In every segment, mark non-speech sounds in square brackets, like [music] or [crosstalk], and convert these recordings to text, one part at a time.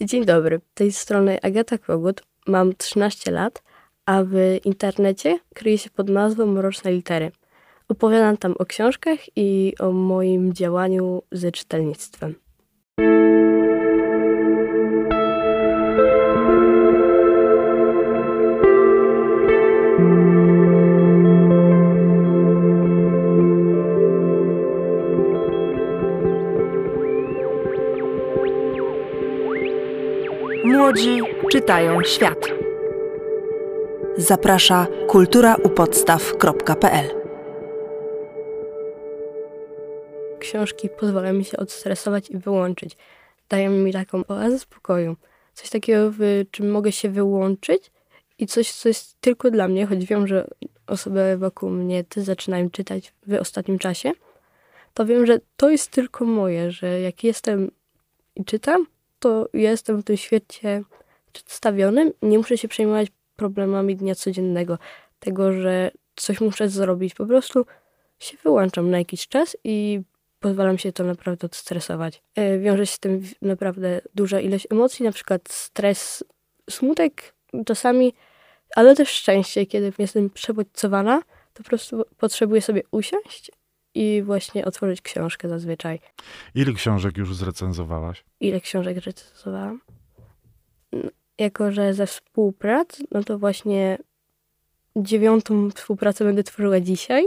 Dzień dobry, tej strony Agata Kogut, mam 13 lat, a w internecie kryję się pod nazwą Mroczne Litery. Opowiadam tam o książkach i o moim działaniu ze czytelnictwem. Młodzi czytają świat. Zaprasza kulturaupodstaw.pl Książki pozwalają mi się odstresować i wyłączyć. Dają mi taką oazę spokoju. Coś takiego, w czym mogę się wyłączyć i coś, co jest tylko dla mnie, choć wiem, że osoby wokół mnie też zaczynają czytać w ostatnim czasie, to wiem, że to jest tylko moje, że jak jestem i czytam, to jestem w tym świecie przedstawionym i nie muszę się przejmować problemami dnia codziennego, tego, że coś muszę zrobić. Po prostu się wyłączam na jakiś czas i pozwalam się to naprawdę odstresować. E, wiąże się z tym naprawdę duża ilość emocji, na przykład stres, smutek czasami, ale też szczęście, kiedy jestem przebodźcowana, to po prostu potrzebuję sobie usiąść i właśnie otworzyć książkę zazwyczaj. Ile książek już zrecenzowałaś? Ile książek zrecenzowałam? No, jako, że ze współprac, no to właśnie dziewiątą współpracę będę tworzyła dzisiaj.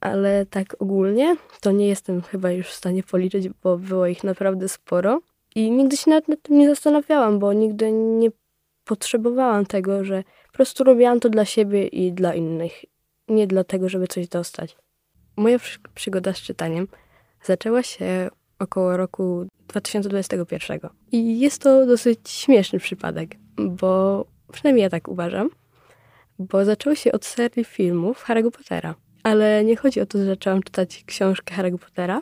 Ale tak ogólnie to nie jestem chyba już w stanie policzyć, bo było ich naprawdę sporo. I nigdy się nawet nad tym nie zastanawiałam, bo nigdy nie potrzebowałam tego, że po prostu robiłam to dla siebie i dla innych nie dlatego, żeby coś dostać. Moja przygoda z czytaniem zaczęła się około roku 2021. I jest to dosyć śmieszny przypadek, bo przynajmniej ja tak uważam, bo zaczęło się od serii filmów Harry'ego Pottera. Ale nie chodzi o to, że zaczęłam czytać książkę Harry'ego Pottera,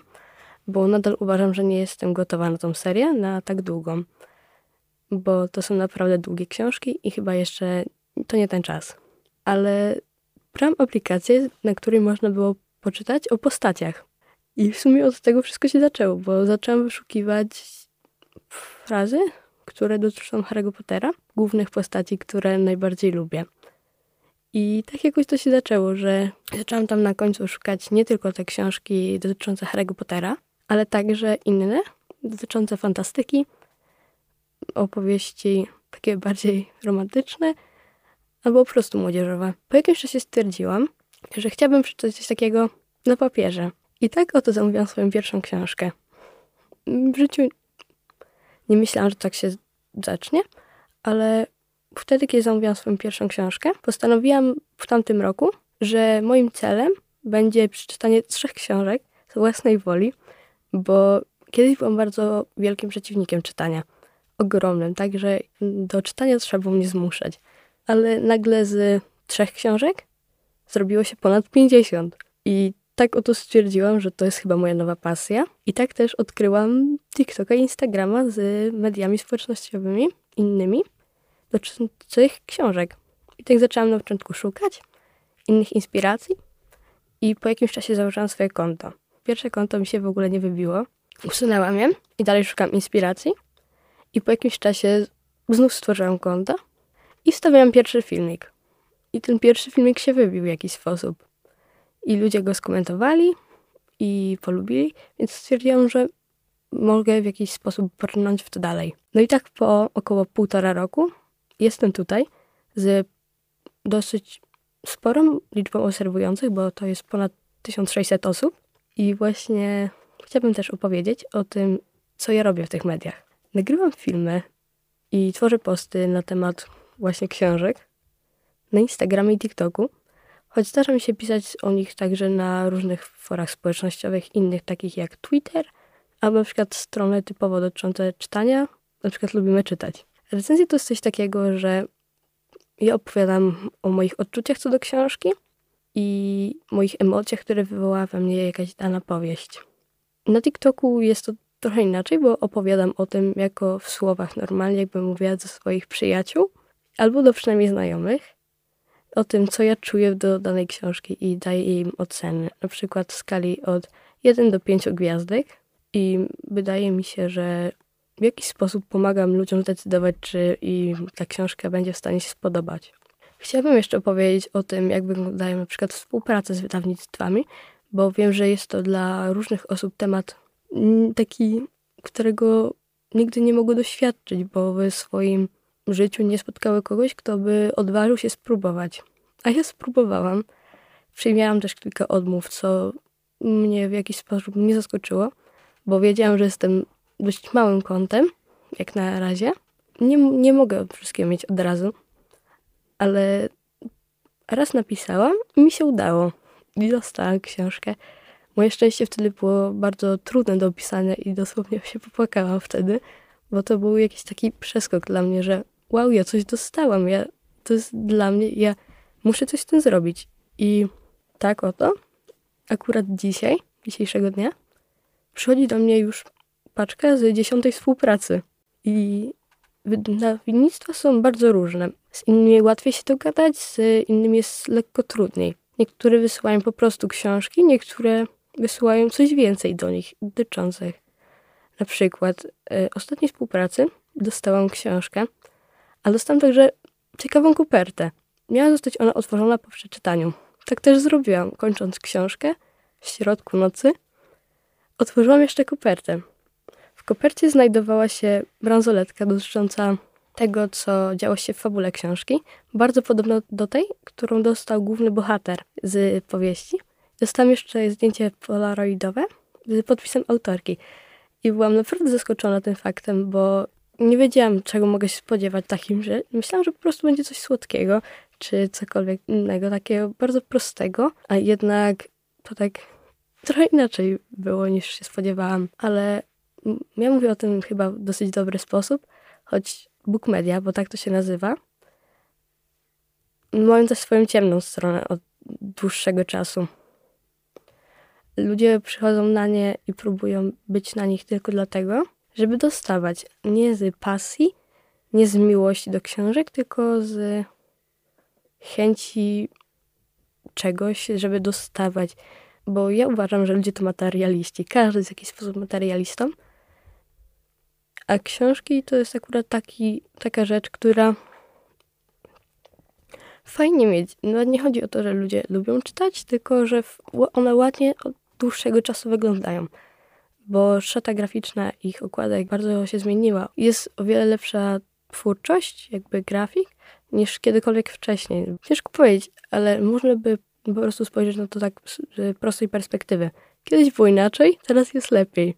bo nadal uważam, że nie jestem gotowa na tą serię na tak długą. Bo to są naprawdę długie książki i chyba jeszcze to nie ten czas. Ale brałam aplikację, na której można było poczytać o postaciach. I w sumie od tego wszystko się zaczęło, bo zaczęłam wyszukiwać frazy, które dotyczą Harry'ego Pottera, głównych postaci, które najbardziej lubię. I tak jakoś to się zaczęło, że zaczęłam tam na końcu szukać nie tylko te książki dotyczące Harry'ego Pottera, ale także inne, dotyczące fantastyki, opowieści takie bardziej romantyczne, albo po prostu młodzieżowe. Po jakimś czasie stwierdziłam, że chciałabym przeczytać coś takiego na papierze. I tak oto zamówiłam swoją pierwszą książkę. W życiu nie myślałam, że tak się zacznie, ale wtedy, kiedy zamówiłam swoją pierwszą książkę, postanowiłam w tamtym roku, że moim celem będzie przeczytanie trzech książek z własnej woli, bo kiedyś byłam bardzo wielkim przeciwnikiem czytania. Ogromnym, także do czytania trzeba było mnie zmuszać ale nagle z trzech książek zrobiło się ponad 50. I tak oto stwierdziłam, że to jest chyba moja nowa pasja. I tak też odkryłam TikToka i Instagrama z mediami społecznościowymi, innymi, dotyczących książek. I tak zaczęłam na początku szukać innych inspiracji i po jakimś czasie założyłam swoje konto. Pierwsze konto mi się w ogóle nie wybiło. Usunęłam je i dalej szukam inspiracji. I po jakimś czasie znów stworzyłam konto i wstawiałam pierwszy filmik. I ten pierwszy filmik się wybił w jakiś sposób. I ludzie go skomentowali i polubili, więc stwierdziłam, że mogę w jakiś sposób brnąć w to dalej. No i tak po około półtora roku jestem tutaj z dosyć sporą liczbą obserwujących, bo to jest ponad 1600 osób. I właśnie chciałabym też opowiedzieć o tym, co ja robię w tych mediach. Nagrywam filmy i tworzę posty na temat właśnie książek na Instagramie i TikToku, choć zdarza mi się pisać o nich także na różnych forach społecznościowych, innych takich jak Twitter, albo na przykład strony typowo dotyczące czytania, na przykład lubimy czytać. Recenzje to jest coś takiego, że ja opowiadam o moich odczuciach co do książki i moich emocjach, które wywołała we mnie jakaś dana powieść. Na TikToku jest to trochę inaczej, bo opowiadam o tym jako w słowach normalnie, jakbym mówiła do swoich przyjaciół, albo do przynajmniej znajomych, o tym, co ja czuję do danej książki i daję im oceny, na przykład w skali od 1 do 5 gwiazdek. I wydaje mi się, że w jakiś sposób pomagam ludziom zdecydować, czy im ta książka będzie w stanie się spodobać. Chciałabym jeszcze opowiedzieć o tym, jak wyglądają na przykład współprace z wydawnictwami, bo wiem, że jest to dla różnych osób temat mm, taki, którego nigdy nie mogły doświadczyć, bo w swoim życiu nie spotkały kogoś, kto by odważył się spróbować. A ja spróbowałam. Przyjmiałam też kilka odmów, co mnie w jakiś sposób nie zaskoczyło, bo wiedziałam, że jestem dość małym kątem, jak na razie. Nie, nie mogę wszystkiego mieć od razu, ale raz napisałam i mi się udało. I dostałam książkę. Moje szczęście wtedy było bardzo trudne do opisania i dosłownie się popłakałam wtedy, bo to był jakiś taki przeskok dla mnie, że wow, ja coś dostałam, ja, to jest dla mnie, ja muszę coś z tym zrobić. I tak oto, akurat dzisiaj, dzisiejszego dnia, przychodzi do mnie już paczka z dziesiątej współpracy. I wydawnictwa są bardzo różne. Z innymi łatwiej się dogadać, z innymi jest lekko trudniej. Niektóre wysyłają po prostu książki, niektóre wysyłają coś więcej do nich dotyczących. Na przykład y, ostatniej współpracy dostałam książkę, a dostałam także ciekawą kopertę. Miała zostać ona otworzona po przeczytaniu. Tak też zrobiłam, kończąc książkę w środku nocy. Otworzyłam jeszcze kopertę. W kopercie znajdowała się bransoletka dotycząca tego, co działo się w fabule książki, bardzo podobna do tej, którą dostał główny bohater z powieści. Dostałam jeszcze zdjęcie polaroidowe z podpisem autorki. I byłam naprawdę zaskoczona tym faktem, bo nie wiedziałam, czego mogę się spodziewać takim, że myślałam, że po prostu będzie coś słodkiego, czy cokolwiek innego, takiego bardzo prostego, a jednak to tak trochę inaczej było niż się spodziewałam, ale ja mówię o tym chyba w dosyć dobry sposób, choć Book Media, bo tak to się nazywa, mają też swoją ciemną stronę od dłuższego czasu. Ludzie przychodzą na nie i próbują być na nich tylko dlatego, żeby dostawać nie z pasji, nie z miłości do książek, tylko z chęci czegoś, żeby dostawać. Bo ja uważam, że ludzie to materialiści. Każdy jest w jakiś sposób materialistą. A książki to jest akurat taki, taka rzecz, która fajnie mieć. No nie chodzi o to, że ludzie lubią czytać, tylko że one ładnie od dłuższego czasu wyglądają. Bo szata graficzna ich okładek bardzo się zmieniła. Jest o wiele lepsza twórczość, jakby grafik, niż kiedykolwiek wcześniej. Ciężko powiedzieć, ale można by po prostu spojrzeć na to tak z prostej perspektywy. Kiedyś było inaczej, teraz jest lepiej.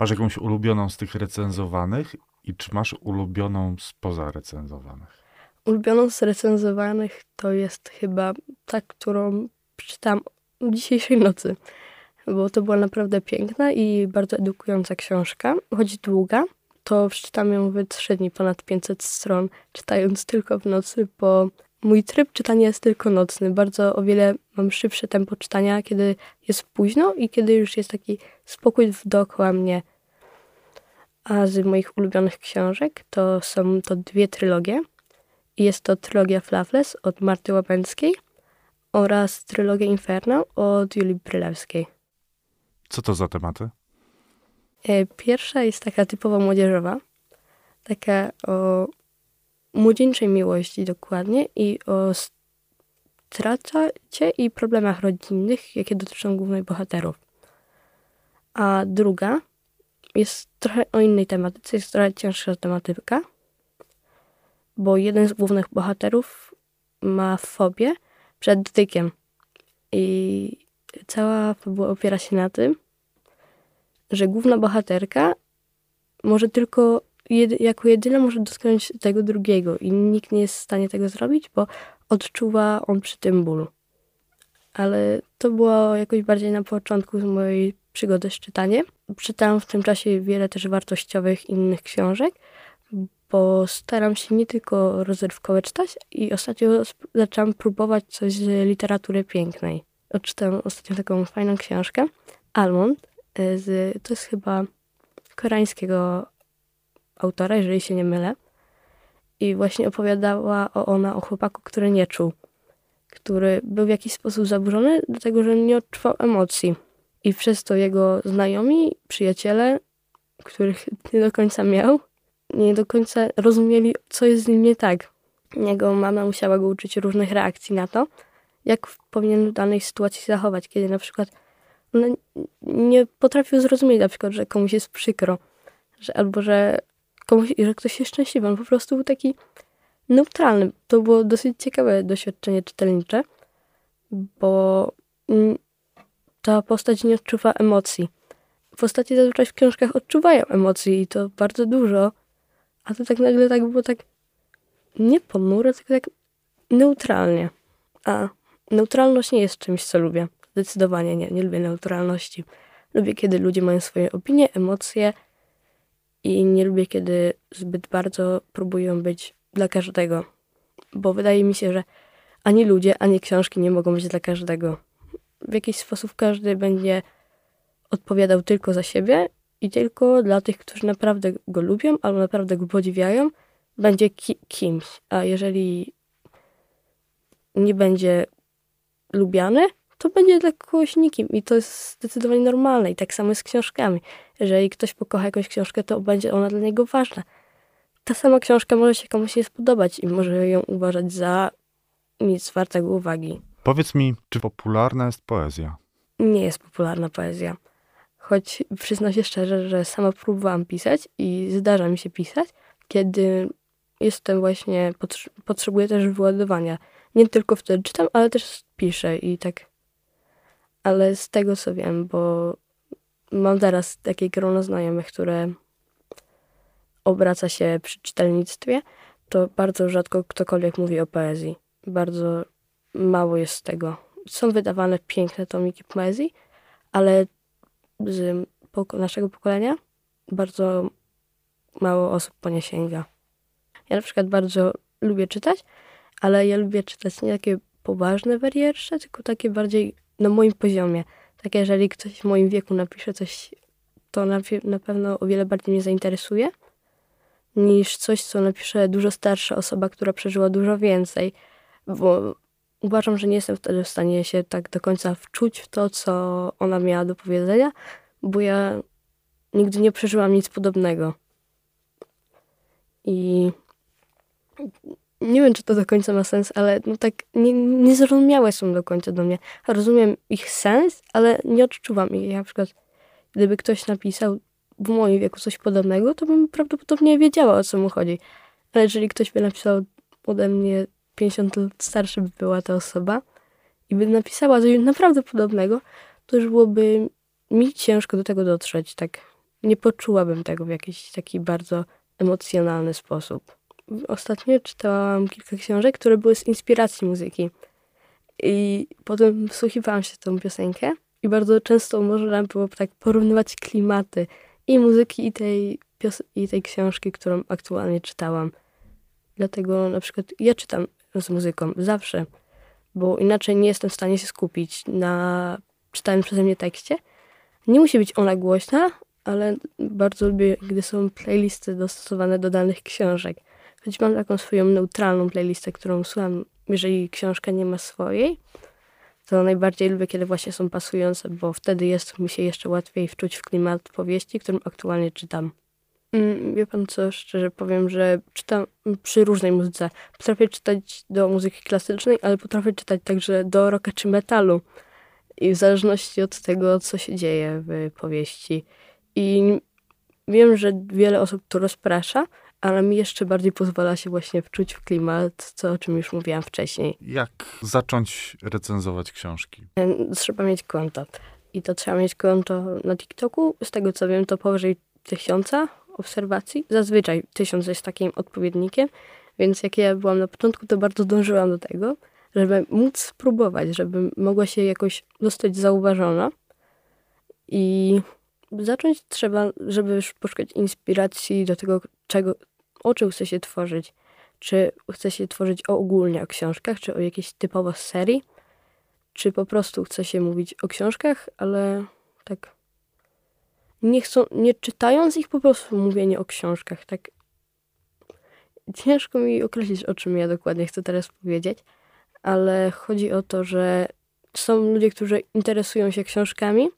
Masz jakąś ulubioną z tych recenzowanych i czy masz ulubioną spoza recenzowanych? Ulubioną z recenzowanych to jest chyba ta, którą przeczytałam dzisiejszej nocy, bo to była naprawdę piękna i bardzo edukująca książka, choć długa. To przeczytam ją w trzy dni, ponad 500 stron, czytając tylko w nocy, bo mój tryb czytania jest tylko nocny. Bardzo o wiele mam szybsze tempo czytania, kiedy jest późno i kiedy już jest taki spokój dookoła mnie. A z moich ulubionych książek to są to dwie trylogie. Jest to trylogia Flaveless od Marty Łapęckiej oraz trylogia Inferno od Julii Brylewskiej. Co to za tematy? E, pierwsza jest taka typowo młodzieżowa, taka o młodzieńczej miłości dokładnie i o stracie i problemach rodzinnych, jakie dotyczą głównych bohaterów. A druga jest trochę o innej tematyce, jest trochę cięższa tematyka, bo jeden z głównych bohaterów ma fobię przed dotykiem. I cała fabuła opiera się na tym, że główna bohaterka może tylko jako jedyna może dotknąć tego drugiego i nikt nie jest w stanie tego zrobić, bo odczuwa on przy tym bólu. Ale to było jakoś bardziej na początku mojej przygody z czytaniem. Czytałam w tym czasie wiele też wartościowych innych książek, bo staram się nie tylko rozrywkowe czytać i ostatnio zaczęłam próbować coś z literatury pięknej. Odczytałam ostatnio taką fajną książkę, Almond, z, to jest chyba koreańskiego autora, jeżeli się nie mylę. I właśnie opowiadała ona o chłopaku, który nie czuł, który był w jakiś sposób zaburzony, dlatego że nie odczuwał emocji. I przez to jego znajomi, przyjaciele których [laughs] nie do końca miał, nie do końca rozumieli, co jest z nim nie tak. Jego mama musiała go uczyć różnych reakcji na to, jak powinien w danej sytuacji zachować, kiedy na przykład ona nie potrafił zrozumieć na przykład, że komuś jest przykro, że, albo że, komuś, że ktoś jest szczęśliwy. On po prostu był taki neutralny. To było dosyć ciekawe doświadczenie czytelnicze, bo ta postać nie odczuwa emocji. Postacie zazwyczaj w książkach odczuwają emocji i to bardzo dużo, a to tak nagle tak było tak nie ponure, tylko tak neutralnie. A neutralność nie jest czymś, co lubię. Zdecydowanie nie, nie lubię neutralności. Lubię, kiedy ludzie mają swoje opinie, emocje i nie lubię, kiedy zbyt bardzo próbują być dla każdego. Bo wydaje mi się, że ani ludzie, ani książki nie mogą być dla każdego. W jakiś sposób każdy będzie odpowiadał tylko za siebie i tylko dla tych, którzy naprawdę go lubią albo naprawdę go podziwiają, będzie ki kimś. A jeżeli nie będzie lubiany, to będzie dla kogoś nikim i to jest zdecydowanie normalne. I tak samo jest z książkami. Jeżeli ktoś pokocha jakąś książkę, to będzie ona dla niego ważna. Ta sama książka może się komuś nie spodobać i może ją uważać za nic wartego uwagi. Powiedz mi, czy popularna jest poezja? Nie jest popularna poezja. Choć przyznam się szczerze, że sama próbowałam pisać i zdarza mi się pisać, kiedy jestem właśnie, potrzebuję też wyładowania. Nie tylko wtedy czytam, ale też piszę i tak. Ale z tego co wiem, bo mam teraz takie grono znajomych, które obraca się przy czytelnictwie, to bardzo rzadko ktokolwiek mówi o poezji. Bardzo mało jest tego. Są wydawane piękne tomiki poezji, ale z naszego pokolenia bardzo mało osób po nie sięga. Ja na przykład bardzo lubię czytać, ale ja lubię czytać nie takie poważne wiersze, tylko takie bardziej na moim poziomie. Tak jeżeli ktoś w moim wieku napisze coś, to na, na pewno o wiele bardziej mnie zainteresuje, niż coś, co napisze dużo starsza osoba, która przeżyła dużo więcej. Bo uważam, że nie jestem wtedy w stanie się tak do końca wczuć w to, co ona miała do powiedzenia, bo ja nigdy nie przeżyłam nic podobnego. I nie wiem, czy to do końca ma sens, ale no tak nie, niezrozumiałe są do końca do mnie. Rozumiem ich sens, ale nie odczuwam ich. Ja na przykład, gdyby ktoś napisał w moim wieku coś podobnego, to bym prawdopodobnie wiedziała, o co mu chodzi. Ale jeżeli ktoś by napisał ode mnie 50 lat starszy by była ta osoba i by napisała coś naprawdę podobnego, to już byłoby mi ciężko do tego dotrzeć. Tak nie poczułabym tego w jakiś taki bardzo emocjonalny sposób. Ostatnio czytałam kilka książek, które były z inspiracji muzyki. I potem wsłuchiwałam się w tą piosenkę i bardzo często można było tak porównywać klimaty i muzyki, i tej, i tej książki, którą aktualnie czytałam. Dlatego na przykład ja czytam z muzyką zawsze, bo inaczej nie jestem w stanie się skupić na czytanym przeze mnie tekście. Nie musi być ona głośna, ale bardzo lubię, gdy są playlisty dostosowane do danych książek. Choć mam taką swoją neutralną playlistę, którą słucham, jeżeli książka nie ma swojej, to najbardziej lubię, kiedy właśnie są pasujące, bo wtedy jest mi się jeszcze łatwiej wczuć w klimat powieści, którą aktualnie czytam. Mm, wie pan co, szczerze powiem, że czytam przy różnej muzyce. Potrafię czytać do muzyki klasycznej, ale potrafię czytać także do rocka czy metalu. I w zależności od tego, co się dzieje w powieści. I wiem, że wiele osób to rozprasza, ale mi jeszcze bardziej pozwala się właśnie wczuć w klimat, co o czym już mówiłam wcześniej. Jak zacząć recenzować książki? Trzeba mieć konto. I to trzeba mieć konto na TikToku. Z tego co wiem, to powyżej tysiąca obserwacji. Zazwyczaj tysiąc jest takim odpowiednikiem, więc jak ja byłam na początku, to bardzo dążyłam do tego, żeby móc spróbować, żeby mogła się jakoś zostać zauważona. I zacząć trzeba, żeby już poszukać inspiracji do tego, czego, o czym chce się tworzyć. Czy chce się tworzyć ogólnie o książkach, czy o jakiejś typowo serii, czy po prostu chce się mówić o książkach, ale tak nie chcą, nie czytając ich, po prostu mówienie o książkach. Tak ciężko mi określić, o czym ja dokładnie chcę teraz powiedzieć, ale chodzi o to, że są ludzie, którzy interesują się książkami,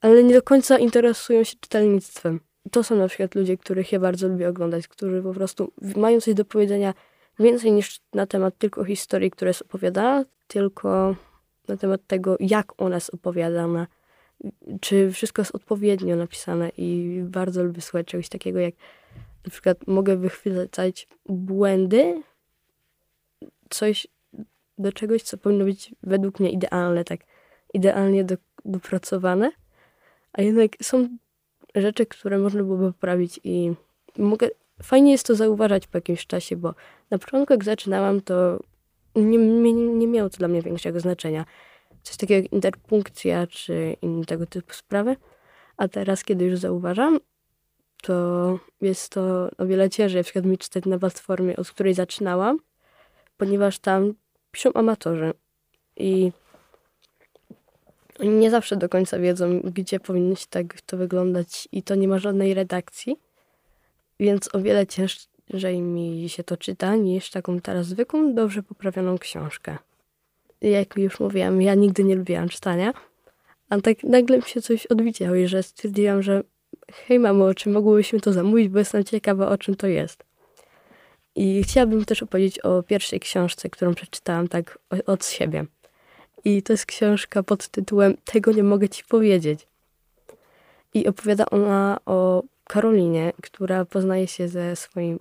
ale nie do końca interesują się czytelnictwem. To są na przykład ludzie, których ja bardzo lubię oglądać, którzy po prostu mają coś do powiedzenia więcej niż na temat tylko historii, która jest opowiadana, tylko na temat tego, jak ona jest opowiadana, czy wszystko jest odpowiednio napisane i bardzo lubię słuchać czegoś takiego, jak na przykład mogę wychwycać błędy, coś do czegoś, co powinno być według mnie idealne, tak idealnie do, dopracowane, a jednak są rzeczy, które można byłoby poprawić i mogę, fajnie jest to zauważać po jakimś czasie, bo na początku jak zaczynałam, to nie, nie, nie miało to dla mnie większego znaczenia. Coś takiego jak interpunkcja czy inne tego typu sprawy. A teraz, kiedy już zauważam, to jest to o wiele ciężej przykład mi czytać na platformie, od której zaczynałam, ponieważ tam piszą amatorzy i oni nie zawsze do końca wiedzą, gdzie powinno się tak to wyglądać i to nie ma żadnej redakcji, więc o wiele ciężej mi się to czyta niż taką teraz zwykłą, dobrze poprawioną książkę. Jak już mówiłam, ja nigdy nie lubiłam czytania, a tak nagle mi się coś odwidziało i że stwierdziłam, że hej mamo, czy mogłybyśmy to zamówić, bo jestem ciekawa, o czym to jest. I chciałabym też opowiedzieć o pierwszej książce, którą przeczytałam tak od siebie. I to jest książka pod tytułem Tego nie mogę ci powiedzieć. I opowiada ona o Karolinie, która poznaje się ze swoim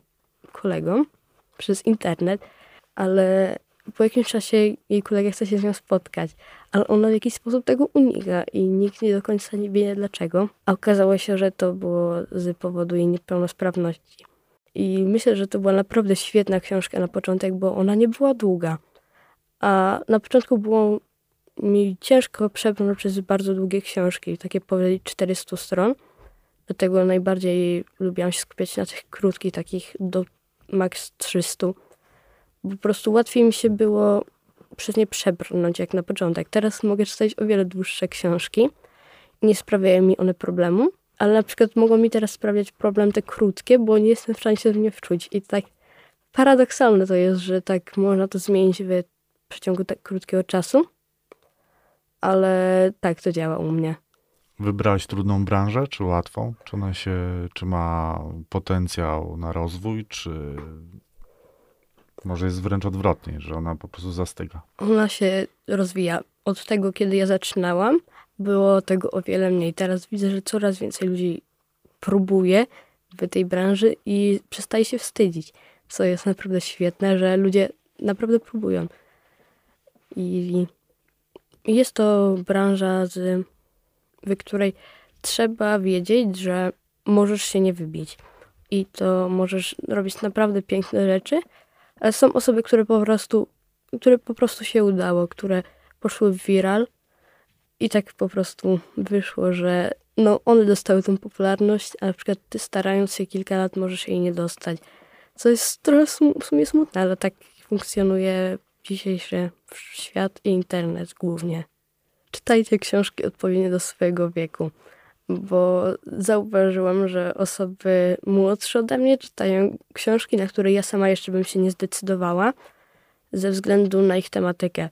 kolegą przez internet, ale po jakimś czasie jej kolega chce się z nią spotkać, ale ona w jakiś sposób tego unika i nikt nie do końca nie wie dlaczego. A okazało się, że to było z powodu jej niepełnosprawności. I myślę, że to była naprawdę świetna książka na początek, bo ona nie była długa. A na początku było mi ciężko przebrnąć przez bardzo długie książki, takie powyżej 400 stron. Dlatego najbardziej lubiłam się skupiać na tych krótkich, takich do maks 300. Bo po prostu łatwiej mi się było przez nie przebrnąć jak na początek. Teraz mogę czytać o wiele dłuższe książki nie sprawiają mi one problemu. Ale na przykład mogą mi teraz sprawiać problem te krótkie, bo nie jestem w stanie się w nie wczuć. I tak paradoksalne to jest, że tak można to zmienić w przeciągu tak krótkiego czasu ale tak to działa u mnie. Wybrałaś trudną branżę, czy łatwą? Czy ona się, czy ma potencjał na rozwój, czy może jest wręcz odwrotnie, że ona po prostu zastyga? Ona się rozwija. Od tego, kiedy ja zaczynałam, było tego o wiele mniej. Teraz widzę, że coraz więcej ludzi próbuje w tej branży i przestaje się wstydzić, co jest naprawdę świetne, że ludzie naprawdę próbują. I jest to branża, z, w której trzeba wiedzieć, że możesz się nie wybić. I to możesz robić naprawdę piękne rzeczy, ale są osoby, które po prostu, które po prostu się udało, które poszły w viral i tak po prostu wyszło, że no one dostały tą popularność, a na przykład ty starając się kilka lat możesz jej nie dostać. Co jest trochę w sumie smutne, ale tak funkcjonuje dzisiejszy świat i internet głównie. Czytajcie książki odpowiednie do swojego wieku, bo zauważyłam, że osoby młodsze ode mnie czytają książki, na które ja sama jeszcze bym się nie zdecydowała ze względu na ich tematykę.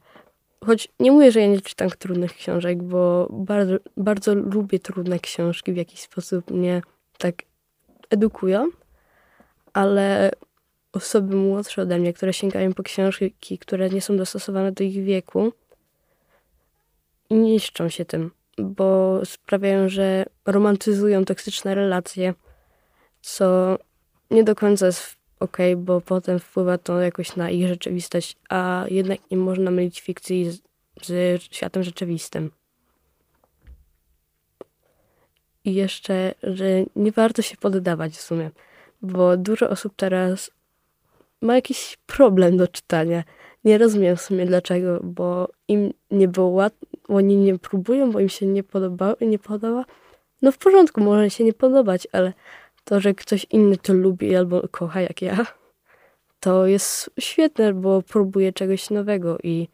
Choć nie mówię, że ja nie czytam trudnych książek, bo bardzo, bardzo lubię trudne książki, w jakiś sposób mnie tak edukują, ale osoby młodsze ode mnie, które sięgają po książki, które nie są dostosowane do ich wieku, niszczą się tym, bo sprawiają, że romantyzują toksyczne relacje, co nie do końca jest ok, bo potem wpływa to jakoś na ich rzeczywistość, a jednak nie można mylić fikcji z, z światem rzeczywistym. I jeszcze, że nie warto się poddawać w sumie, bo dużo osób teraz ma jakiś problem do czytania. Nie rozumiem w sumie dlaczego, bo im nie było łatwo, oni nie próbują, bo im się nie podoba, nie podoba. No w porządku, może się nie podobać, ale to, że ktoś inny to lubi albo kocha jak ja, to jest świetne, bo próbuje czegoś nowego i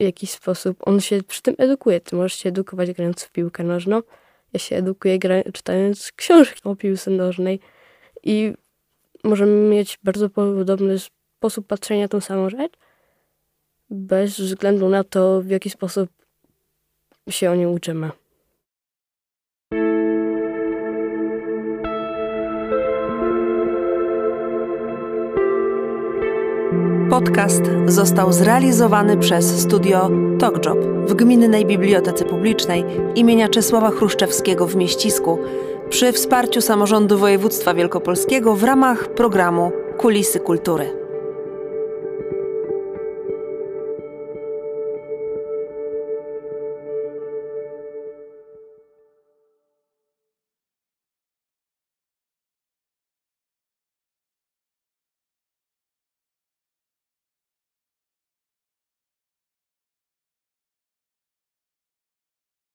w jakiś sposób on się przy tym edukuje. Ty możesz się edukować grając w piłkę nożną. Ja się edukuję czytając książki o piłce nożnej i możemy mieć bardzo podobny sposób patrzenia na tą samą rzecz, bez względu na to, w jaki sposób się o niej uczymy. Podcast został zrealizowany przez studio TalkJob w Gminnej Bibliotece Publicznej imienia Czesława Chruszczewskiego w Mieścisku przy wsparciu samorządu województwa wielkopolskiego w ramach programu Kulisy Kultury.